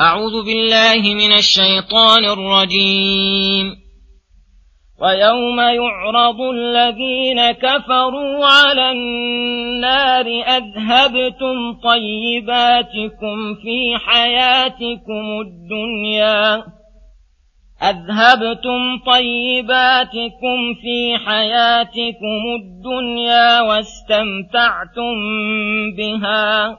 أعوذ بالله من الشيطان الرجيم. ويوم يعرض الذين كفروا على النار أذهبتم طيباتكم في حياتكم الدنيا. أذهبتم طيباتكم في حياتكم الدنيا واستمتعتم بها.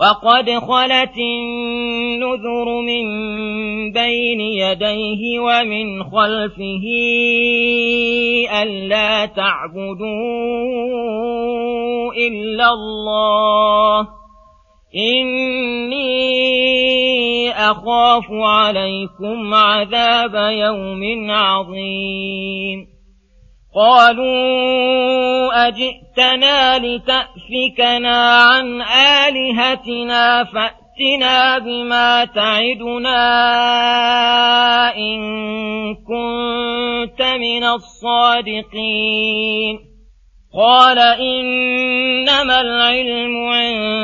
وقد خلت النذر من بين يديه ومن خلفه ألا تعبدوا إلا الله. إني أخاف عليكم عذاب يوم عظيم. قالوا أجئتنا لتأفكنا عن آلهتنا فأتنا بما تعدنا إن كنت من الصادقين. قال إنما العلم عند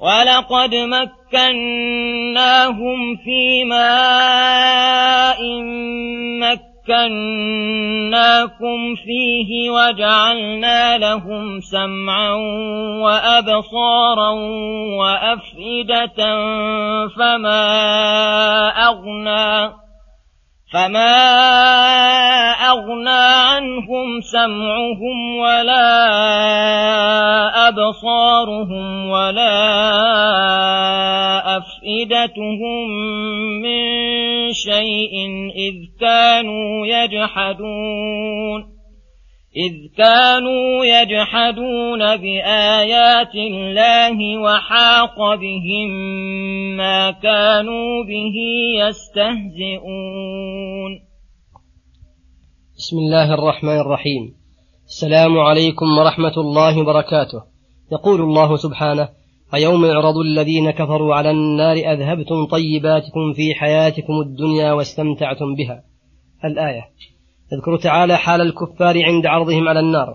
ولقد مكناهم في ماء مكناكم فيه وجعلنا لهم سمعا وأبصارا وأفئدة فما أغنى فما أغنى عنهم سمعهم ولا أبصارهم ولا أفئدتهم من شيء إذ كانوا يجحدون إذ كانوا يجحدون بآيات الله وحاق بهم ما كانوا به يستهزئون. بسم الله الرحمن الرحيم. السلام عليكم ورحمة الله وبركاته. يقول الله سبحانه ويوم يعرض الذين كفروا على النار أذهبتم طيباتكم في حياتكم الدنيا واستمتعتم بها. الآية يذكر تعالى حال الكفار عند عرضهم على النار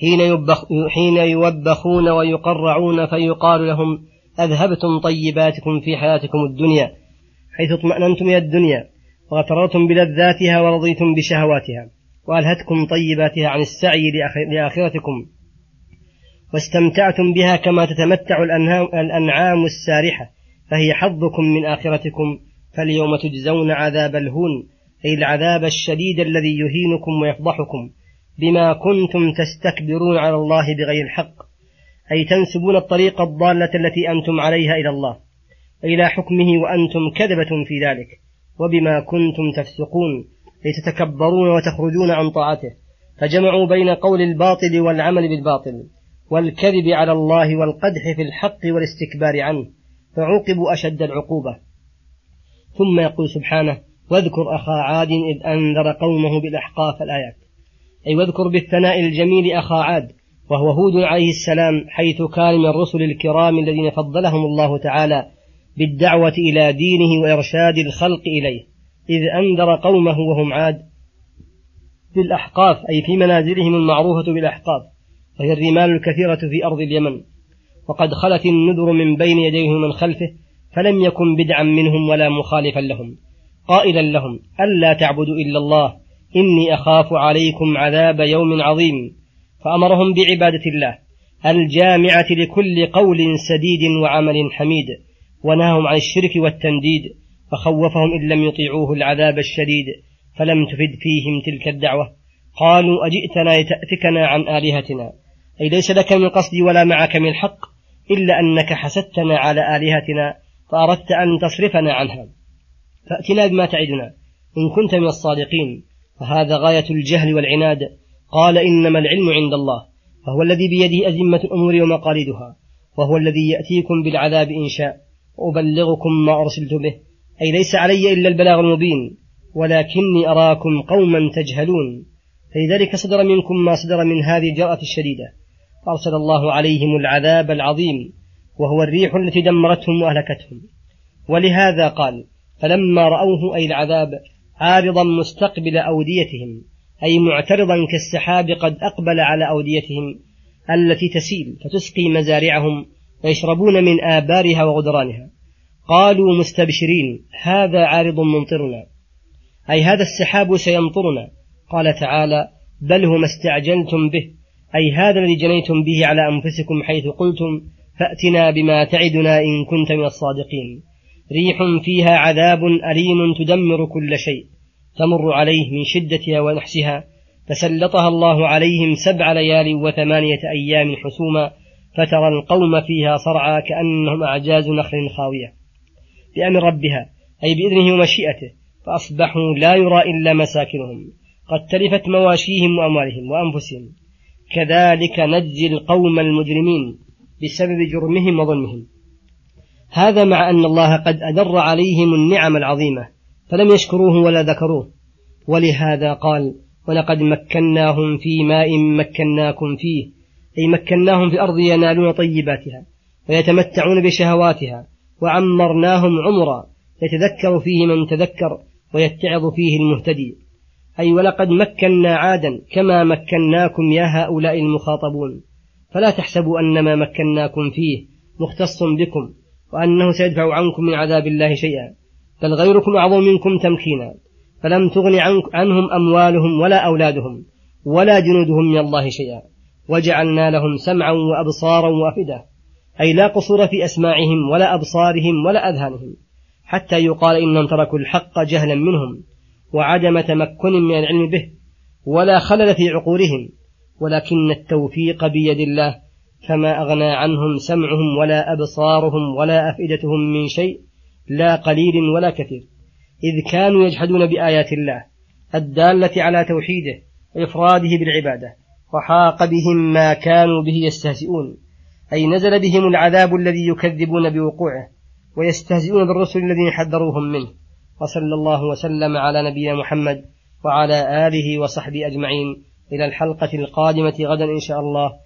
حين, يبخ حين يوبخون ويقرعون فيقال لهم أذهبتم طيباتكم في حياتكم الدنيا حيث اطمأننتم إلى الدنيا وغتررتم بلذاتها ورضيتم بشهواتها وألهتكم طيباتها عن السعي لآخرتكم واستمتعتم بها كما تتمتع الأنعام السارحة فهي حظكم من آخرتكم فاليوم تجزون عذاب الهون. أي العذاب الشديد الذي يهينكم ويفضحكم بما كنتم تستكبرون على الله بغير الحق. أي تنسبون الطريق الضالة التي أنتم عليها إلى الله. إلى حكمه وأنتم كذبة في ذلك. وبما كنتم تفسقون. أي تتكبرون وتخرجون عن طاعته. فجمعوا بين قول الباطل والعمل بالباطل. والكذب على الله والقدح في الحق والاستكبار عنه. فعوقبوا أشد العقوبة. ثم يقول سبحانه واذكر أخا عاد إذ أنذر قومه بالأحقاف الآيات. أي واذكر بالثناء الجميل أخا عاد وهو هود عليه السلام حيث كان من الرسل الكرام الذين فضلهم الله تعالى بالدعوة إلى دينه وإرشاد الخلق إليه. إذ أنذر قومه وهم عاد بالأحقاف أي في منازلهم المعروفة بالأحقاف وهي الرمال الكثيرة في أرض اليمن. وقد خلت النذر من بين يديه من خلفه فلم يكن بدعا منهم ولا مخالفا لهم. قائلا لهم ألا تعبدوا إلا الله إني أخاف عليكم عذاب يوم عظيم. فأمرهم بعبادة الله الجامعة لكل قول سديد وعمل حميد ونهاهم عن الشرك والتنديد فخوفهم إن لم يطيعوه العذاب الشديد فلم تفد فيهم تلك الدعوة. قالوا أجئتنا لتأتكنا عن آلهتنا. أي ليس لك من قصد ولا معك من الحق إلا أنك حسدتنا على آلهتنا فأردت أن تصرفنا عنها. فأتنا بما تعدنا. إن كنت من الصادقين. وهذا غاية الجهل والعناد. قال إنما العلم عند الله. فهو الذي بيده أزمة الأمور ومقاليدها. وهو الذي يأتيكم بالعذاب إن شاء. وأبلغكم ما أرسلت به. أي ليس علي إلا البلاغ المبين. ولكني أراكم قوما تجهلون. فلذلك صدر منكم ما صدر من هذه الجرأة الشديدة. أرسل الله عليهم العذاب العظيم. وهو الريح التي دمرتهم وأهلكتهم. ولهذا قال فلما رأوه أي العذاب عارضا مستقبل أوديتهم أي معترضا كالسحاب قد أقبل على أوديتهم التي تسيل فتسقي مزارعهم ويشربون من آبارها وغدرانها. قالوا مستبشرين هذا عارض ممطرنا. أي هذا السحاب سيمطرنا. قال تعالى بل هو ما استعجلتم به. أي هذا الذي جنيتم به على أنفسكم حيث قلتم فأتنا بما تعدنا إن كنت من الصادقين. ريح فيها عذاب أليم تدمر كل شيء تمر عليه من شدتها ونحسها فسلطها الله عليهم سبع ليال وثمانية أيام حسوما فترى القوم فيها صرعى كأنهم أعجاز نخل خاوية. بأمر ربها أي بإذنه ومشيئته فأصبحوا لا يرى إلا مساكنهم قد تلفت مواشيهم وأموالهم وأنفسهم. كذلك نجزي القوم المجرمين بسبب جرمهم وظلمهم. هذا مع أن الله قد أدر عليهم النعم العظيمة فلم يشكروه ولا ذكروه. ولهذا قال ولقد مكناهم في ماء مكناكم فيه أي مكناهم في الأرض ينالون طيباتها ويتمتعون بشهواتها وعمرناهم عمرا يتذكر فيه من تذكر ويتعظ فيه المهتدي. أي ولقد مكنا عادا كما مكناكم يا هؤلاء المخاطبون. فلا تحسبوا أن ما مكناكم فيه مختص بكم وأنه سيدفع عنكم من عذاب الله شيئا بل غيركم أعظم منكم تمكينا فلم تغن عنهم أموالهم ولا أولادهم ولا جنودهم من الله شيئا وجعلنا لهم سمعا وأبصارا وأفئدة أي لا قصور في أسماعهم ولا أبصارهم ولا أذهانهم حتى يقال إنهم تركوا الحق جهلا منهم وعدم تمكن من العلم به ولا خلل في عقولهم ولكن التوفيق بيد الله فما أغنى عنهم سمعهم ولا أبصارهم ولا أفئدتهم من شيء لا قليل ولا كثير. إذ كانوا يجحدون بآيات الله الدالة على توحيده وإفراده بالعبادة وحاق بهم ما كانوا به يستهزئون. أي نزل بهم العذاب الذي يكذبون بوقوعه ويستهزئون بالرسل الذين حذروهم منه. وصلى الله وسلم على نبينا محمد وعلى آله وصحبه أجمعين. إلى الحلقة القادمة غدا إن شاء الله.